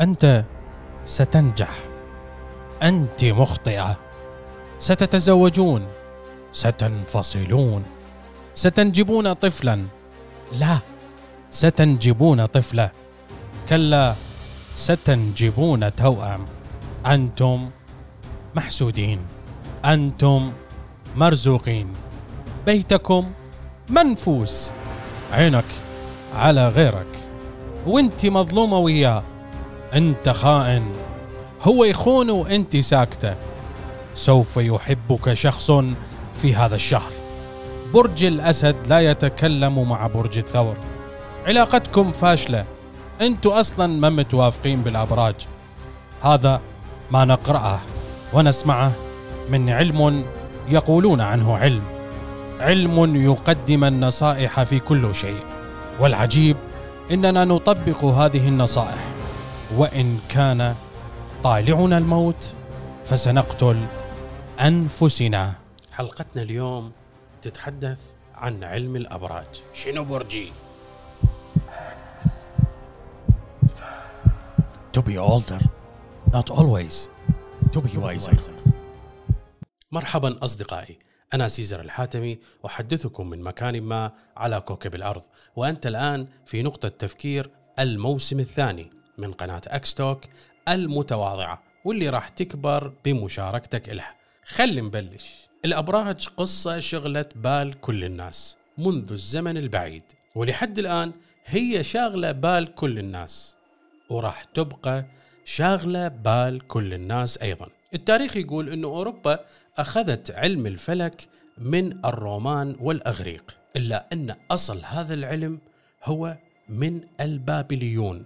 أنت ستنجح. أنت مخطئة. ستتزوجون. ستنفصلون. ستنجبون طفلا. لا ستنجبون طفلة. كلا ستنجبون توأم. أنتم محسودين. أنتم مرزوقين. بيتكم منفوس. عينك على غيرك. وأنت مظلومة وياه. أنت خائن. هو يخون وأنت ساكتة. سوف يحبك شخص في هذا الشهر. برج الأسد لا يتكلم مع برج الثور. علاقتكم فاشلة. أنتوا أصلا ما متوافقين بالأبراج. هذا ما نقرأه ونسمعه من علم يقولون عنه علم. علم يقدم النصائح في كل شيء. والعجيب إننا نطبق هذه النصائح. وإن كان طالعنا الموت فسنقتل أنفسنا. حلقتنا اليوم تتحدث عن علم الأبراج. شنو برجي؟ to be older not always. To be wiser. مرحبا أصدقائي. أنا سيزر الحاتمي أحدثكم من مكان ما على كوكب الأرض وأنت الآن في نقطة تفكير الموسم الثاني. من قناة أكستوك المتواضعة واللي راح تكبر بمشاركتك إلها. خلي نبلش. الأبراج قصة شغلت بال كل الناس منذ الزمن البعيد ولحد الآن هي شاغلة بال كل الناس وراح تبقى شاغلة بال كل الناس أيضا. التاريخ يقول أن أوروبا أخذت علم الفلك من الرومان والأغريق إلا أن أصل هذا العلم هو من البابليون.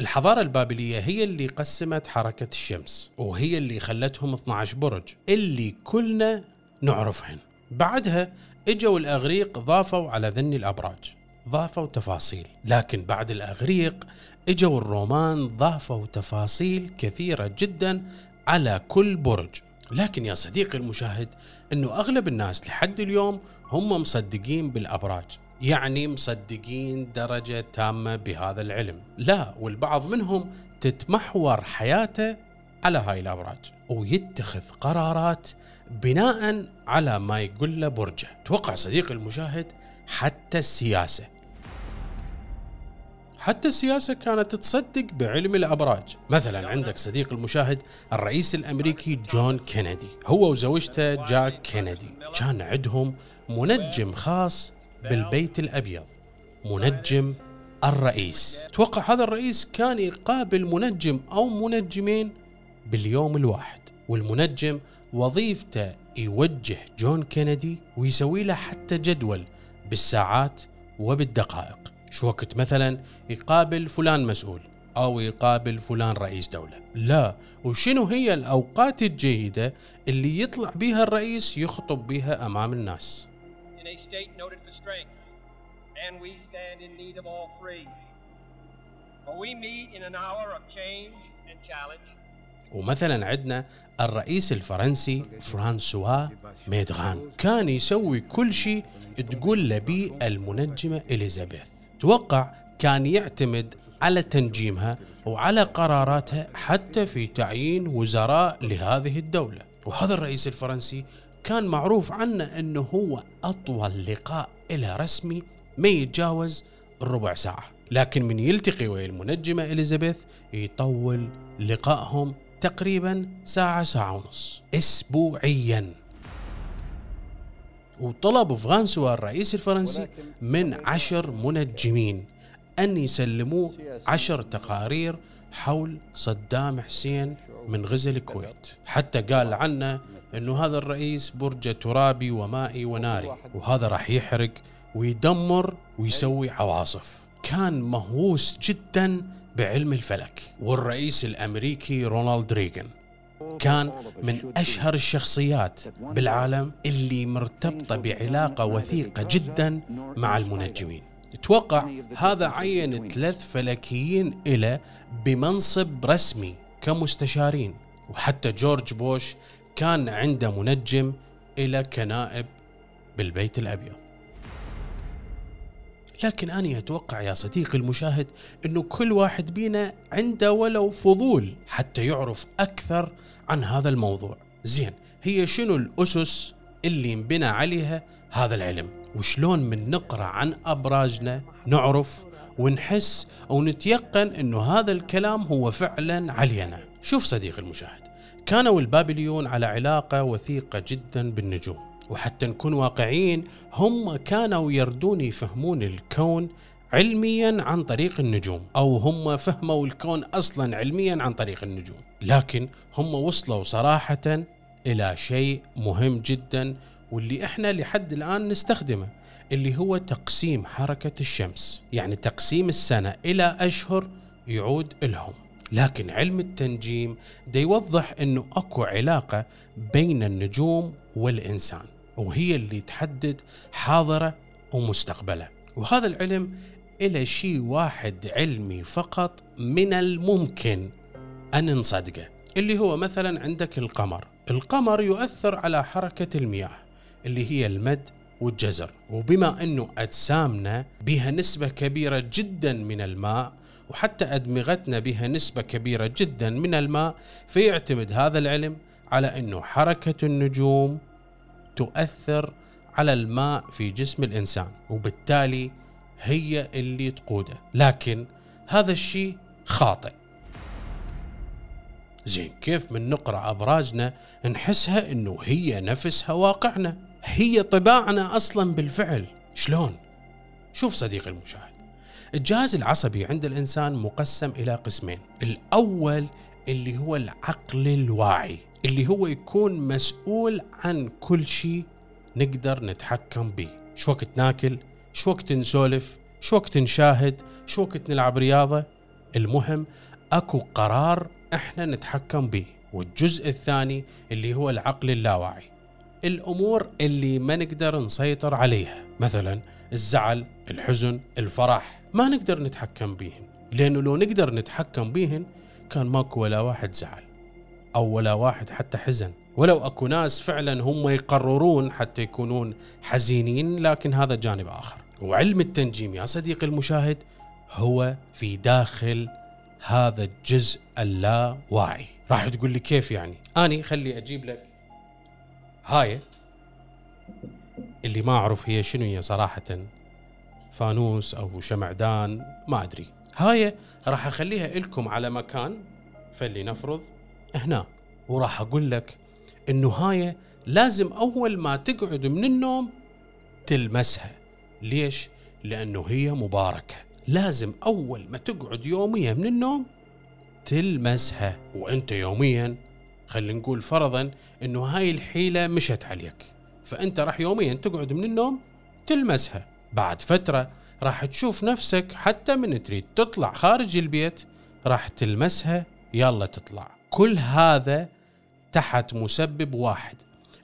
الحضارة البابلية هي اللي قسمت حركة الشمس وهي اللي خلتهم 12 برج اللي كلنا نعرفهن. بعدها إجوا الأغريق ضافوا على ذني الأبراج ضافوا تفاصيل. لكن بعد الأغريق إجوا الرومان ضافوا تفاصيل كثيرة جدا على كل برج. لكن يا صديقي المشاهد إنه أغلب الناس لحد اليوم هم مصدقين بالأبراج. يعني مصدقين درجة تامة بهذا العلم. لا والبعض منهم تتمحور حياته على هاي الأبراج ويتخذ قرارات بناء على ما يقول له برجه. توقع صديقي المشاهد حتى السياسة. حتى السياسة كانت تصدق بعلم الأبراج. مثلا عندك صديقي المشاهد الرئيس الأمريكي جون كينيدي. هو وزوجته جاكي كينيدي. كان عندهم منجم خاص بالبيت الأبيض. منجم الرئيس. توقع هذا الرئيس كان يقابل منجم أو منجمين باليوم الواحد. والمنجم وظيفته يوجه جون كينيدي ويسوي له حتى جدول بالساعات وبالدقائق. شو وقت مثلا يقابل فلان مسؤول أو يقابل فلان رئيس دولة؟ لا. وشنو هي الأوقات الجيدة اللي يطلع بيها الرئيس يخطب بيها أمام الناس؟ A state noted for strength, and we stand in need of all three. For we meet in an hour of change and challenge, ومثلا عندنا الرئيس الفرنسي فرانسوا ميدغان. كان يسوي كل شيء تقول له بيه المنجمة إليزابيث. توقع كان يعتمد على تنجيمها وعلى قراراتها حتى في تعيين وزراء لهذه الدولة. وهذا الرئيس الفرنسي كان معروف عنه أنه هو أطول لقاء له رسمي ما يتجاوز الربع ساعة. لكن من يلتقي ويا المنجمة إليزابيث يطول لقائهم تقريبا ساعة ساعة ونص أسبوعيا. وطلب فرانسوا الرئيس الفرنسي من عشر منجمين أن يسلموه عشر تقارير حول صدام حسين من غزة الكويت. حتى قال عنه أنه هذا الرئيس برج ترابي ومائي وناري. وهذا راح يحرق ويدمر ويسوي عواصف. كان مهووس جدا بعلم الفلك. والرئيس الأمريكي رونالد ريغان كان من أشهر الشخصيات بالعالم اللي مرتبطة بعلاقة وثيقة جدا مع المنجمين. توقع هذا عين ثلاث فلكيين إلى بمنصب رسمي كمستشارين. وحتى جورج بوش كان عنده منجم إلى كنائب بالبيت الأبيض. لكن أنا أتوقع يا صديقي المشاهد أنه كل واحد بينا عنده ولو فضول حتى يعرف أكثر عن هذا الموضوع. زين هي شنو الأسس اللي انبنى عليها هذا العلم؟ وشلون من نقرأ عن أبراجنا نعرف ونحس أو نتيقن أنه هذا الكلام هو فعلا علينا؟ شوف صديقي المشاهد. كانوا البابليون على علاقة وثيقة جدا بالنجوم. وحتى نكون واقعيين هم كانوا يردون يفهمون الكون علميا عن طريق النجوم أو هم فهموا الكون أصلا علميا عن طريق النجوم. لكن هم وصلوا صراحة إلى شيء مهم جدا واللي إحنا لحد الآن نستخدمه اللي هو تقسيم حركة الشمس. يعني تقسيم السنة إلى أشهر يعود لهم لكن علم التنجيم دا يوضح إنه أكو علاقة بين النجوم والإنسان وهي اللي تحدد حاضرة ومستقبلة. وهذا العلم إلى شيء واحد علمي فقط من الممكن أن نصدقه اللي هو مثلا عندك القمر. القمر يؤثر على حركة المياه اللي هي المد والجزر. وبما أنه أجسامنا بها نسبة كبيرة جدا من الماء وحتى أدمغتنا بها نسبة كبيرة جدا من الماء فيعتمد هذا العلم على أنه حركة النجوم تؤثر على الماء في جسم الإنسان وبالتالي هي اللي تقوده. لكن هذا الشيء خاطئ. زين كيف من نقرأ أبراجنا نحسها إنه هي نفسها واقعنا هي طباعنا أصلا بالفعل؟ شلون؟ شوف صديقي المشاهد. الجهاز العصبي عند الإنسان مقسم إلى قسمين. الأول اللي هو العقل الواعي اللي هو يكون مسؤول عن كل شيء نقدر نتحكم به. شو وقت ناكل؟ شو وقت نسولف؟ شو وقت نشاهد؟ شو وقت نلعب رياضة؟ المهم أكو قرار إحنا نتحكم به. والجزء الثاني اللي هو العقل اللاواعي. الأمور اللي ما نقدر نسيطر عليها. مثلا الزعل الحزن الفرح. ما نقدر نتحكم بيهن. لأنه لو نقدر نتحكم بيهن كان ماكو ولا واحد زعل أو ولا واحد حتى حزن. ولو أكو ناس فعلا هم يقررون حتى يكونون حزينين لكن هذا جانب آخر. وعلم التنجيم يا صديقي المشاهد هو في داخل هذا الجزء اللاواعي. راح تقول لي كيف يعني؟ آني خلي أجيب لك هاي اللي ما أعرف هي شنو هي صراحة. فانوس أو شمعدان ما أدري. هاي راح أخليها لكم على مكان فلنفرض هنا. وراح أقول لك إنه هاي لازم أول ما تقعد من النوم تلمسها. ليش؟ لأنه هي مباركة. لازم أول ما تقعد يوميا من النوم تلمسها. وأنت يوميا خلينا نقول فرضا إنه هاي الحيلة مشت عليك. فأنت راح يوميا تقعد من النوم تلمسها. بعد فترة راح تشوف نفسك حتى من تريد تطلع خارج البيت راح تلمسها يلا تطلع. كل هذا تحت مسبب واحد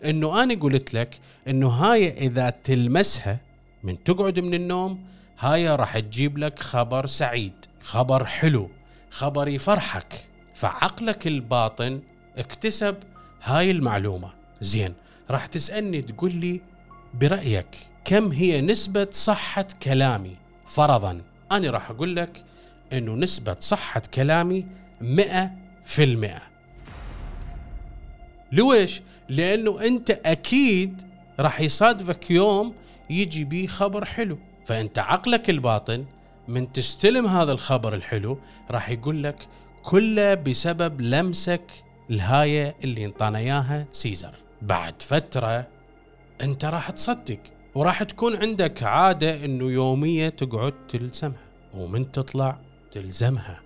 إنه أنا قلت لك إنه هاي إذا تلمسها من تقعد من النوم هاي راح تجيب لك خبر سعيد خبر حلو خبر يفرحك. فعقلك الباطن اكتسب هاي المعلومة. زين راح تسألني تقول لي برأيك. كم هي نسبة صحة كلامي؟ فرضا أنا راح أقول لك أنه نسبة صحة كلامي مئة في المئة. لويش؟ لأنه أنت أكيد راح يصادفك يوم يجي بيه خبر حلو. فأنت عقلك الباطن من تستلم هذا الخبر الحلو راح يقول لك كله بسبب لمسك الهاية اللي انطانا اياها سيزر. بعد فترة أنت راح تصدق. وراح تكون عندك عادة إنه يومية تقعد تلزمها ومن تطلع تلزمها.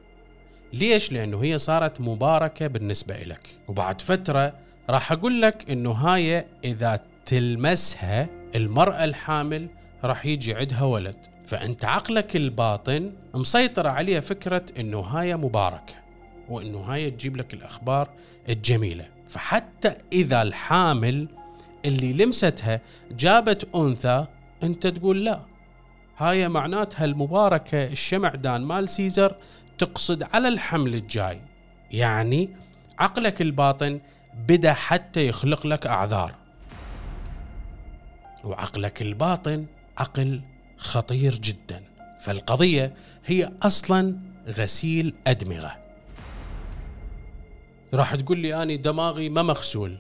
ليش؟ لأنه هي صارت مباركة بالنسبة لك وبعد فترة راح أقول لك إنه هاي إذا تلمسها المرأة الحامل راح يجي عندها ولد. فأنت عقلك الباطن مسيطرة عليها فكرة إنه هاي مباركة وإنه هاي تجيب لك الأخبار الجميلة. فحتى إذا الحامل اللي لمستها جابت أنثى أنت تقول لا. هاي معناتها المباركة الشمعدان مال سيزر تقصد على الحمل الجاي. يعني عقلك الباطن بدا حتى يخلق لك أعذار. وعقلك الباطن عقل خطير جدا. فالقضية هي أصلا غسيل أدمغة. راح تقول لي أني دماغي ما مغسول.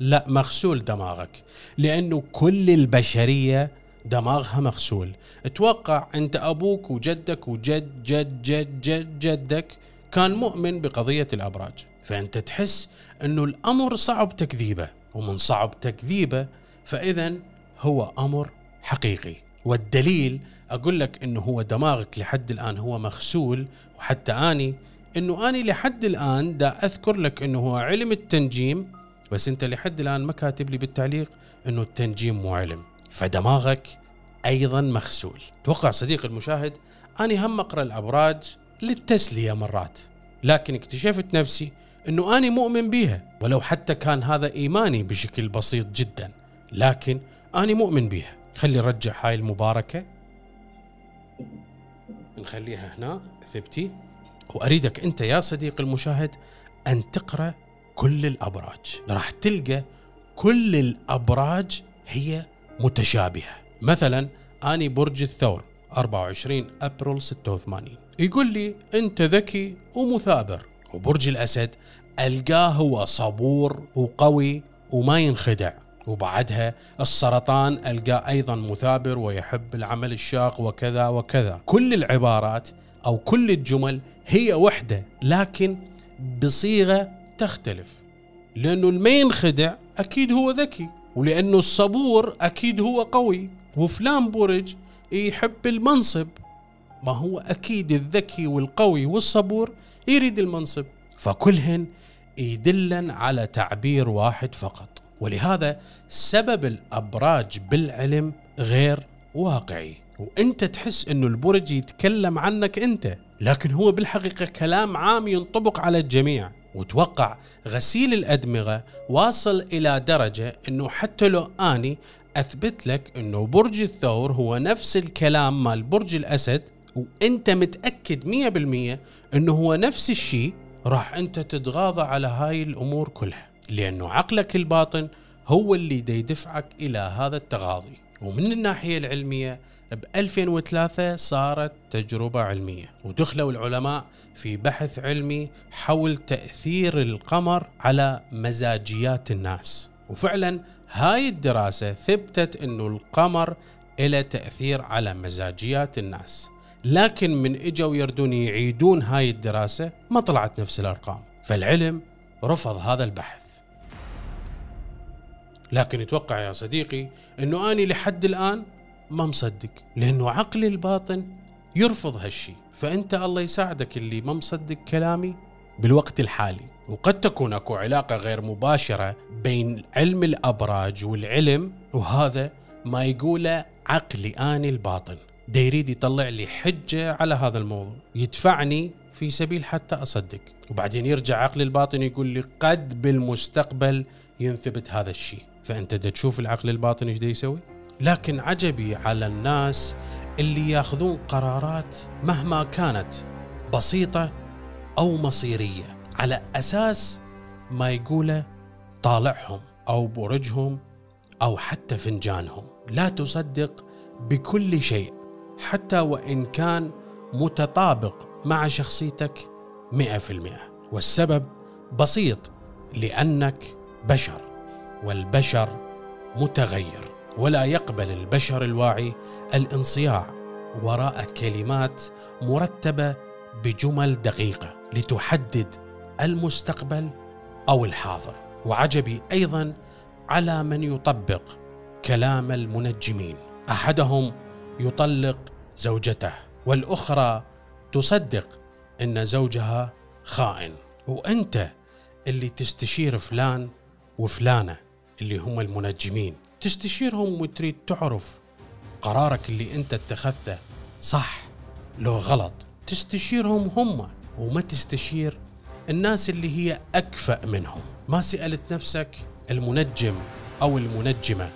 لا مغسول دماغك لأنه كل البشرية دماغها مغسول. أتوقع أنت أبوك وجدك وجد جد جد جد جدك كان مؤمن بقضية الأبراج. فأنت تحس أنه الأمر صعب تكذيبه ومن صعب تكذيبه فاذا هو أمر حقيقي. والدليل أقول لك أنه هو دماغك لحد الآن هو مغسول وحتى أني أنه أني لحد الآن دا أذكر لك أنه هو علم التنجيم بس انت لحد الآن ما كاتب لي بالتعليق إنه التنجيم مو علم. فدماغك أيضا مغسول. توقع صديقي المشاهد اني هم أقرأ الأبراج للتسلية مرات لكن اكتشفت نفسي إنه اني مؤمن بيها ولو حتى كان هذا إيماني بشكل بسيط جدا لكن اني مؤمن بيها. خلي نرجع هاي المباركة. نخليها هنا ثبتي. وأريدك أنت يا صديقي المشاهد أن تقرأ كل الأبراج. راح تلقى كل الأبراج هي متشابهة. مثلا أني برج الثور 24 أبريل 86 يقول لي أنت ذكي ومثابر وبرج الأسد ألقاه هو صبور وقوي وما ينخدع. وبعدها السرطان ألقاه أيضا مثابر ويحب العمل الشاق وكذا وكذا. كل العبارات أو كل الجمل هي وحدة لكن بصيغة تختلف. لأنه الما ينخدع أكيد هو ذكي ولأنه الصبور أكيد هو قوي. وفلان برج يحب المنصب. ما هو أكيد الذكي والقوي والصبور يريد المنصب. فكلهن يدلن على تعبير واحد فقط. ولهذا سبب الأبراج بالعلم غير واقعي. وأنت تحس إنه البرج يتكلم عنك أنت لكن هو بالحقيقة كلام عام ينطبق على الجميع. وتوقع غسيل الأدمغة واصل إلى درجة إنه حتى لو آني أثبت لك إنه برج الثور هو نفس الكلام مال برج الأسد وأنت متأكد 100% إنه هو نفس الشيء راح أنت تتغاضى على هاي الأمور كلها لأنه عقلك الباطن هو اللي يدفعك إلى هذا التغاضي. ومن الناحية العلمية ب 2003 صارت تجربة علمية ودخلوا العلماء في بحث علمي حول تأثير القمر على مزاجيات الناس. وفعلا هاي الدراسة ثبتت إنه القمر له تأثير على مزاجيات الناس. لكن من إجوا يردون يعيدون هاي الدراسة ما طلعت نفس الأرقام. فالعلم رفض هذا البحث. لكن أتوقع يا صديقي إنه اني لحد الآن ما مصدق لأنه عقلي الباطن يرفض هالشي. فأنت الله يساعدك اللي ما مصدق كلامي بالوقت الحالي. وقد تكون أكو علاقة غير مباشرة بين علم الأبراج والعلم وهذا ما يقوله عقلي آني الباطن. دا يريد يطلع لي حجة على هذا الموضوع. يدفعني في سبيل حتى أصدق. وبعدين يرجع عقلي الباطن يقول لي قد بالمستقبل ينثبت هذا الشيء فأنت دا تشوف العقل الباطن إيش دا يسوي؟ لكن عجبي على الناس اللي ياخذون قرارات مهما كانت بسيطة أو مصيرية على أساس ما يقوله طالعهم أو برجهم أو حتى فنجانهم. لا تصدق بكل شيء حتى وإن كان متطابق مع شخصيتك 100% والسبب بسيط لأنك بشر والبشر متغير. ولا يقبل البشر الواعي الانصياع وراء كلمات مرتبة بجمل دقيقة لتحدد المستقبل أو الحاضر. وعجبي أيضا على من يطبق كلام المنجمين. أحدهم يطلق زوجته والأخرى تصدق إن زوجها خائن. وأنت اللي تستشير فلان وفلانة اللي هم المنجمين. تستشيرهم وتريد تعرف قرارك اللي انت اتخذته صح لو غلط. تستشيرهم هم وما تستشير الناس اللي هي أكفأ منهم. ما سألت نفسك المنجم أو المنجمة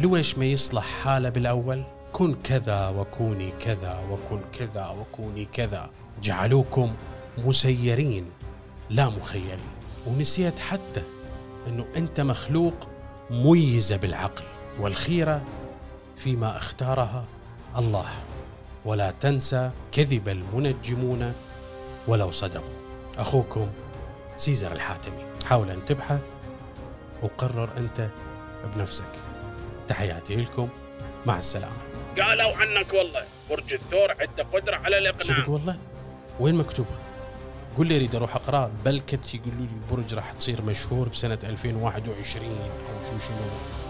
لويش ما يصلح حالة بالأول؟ كن كذا وكوني كذا وكن كذا وكوني كذا. جعلوكم مسيرين لا مخيرين. ونسيت حتى إنه أنت مخلوق ميز بالعقل والخيرة فيما اختارها الله. ولا تنسى كذب المنجمون ولو صدقوا. أخوكم سيزر الحاتمي. حاول أن تبحث وقرر أنت بنفسك. تحياتي لكم. مع السلامة. قالوا عنك والله. برج الثور عنده قدرة على الإقناع. صدق والله؟ وين مكتوب قول لي أريد أروح أقرأ بلكت يقولوا لي البرج راح تصير مشهور بسنة 2021 أو شو شنو.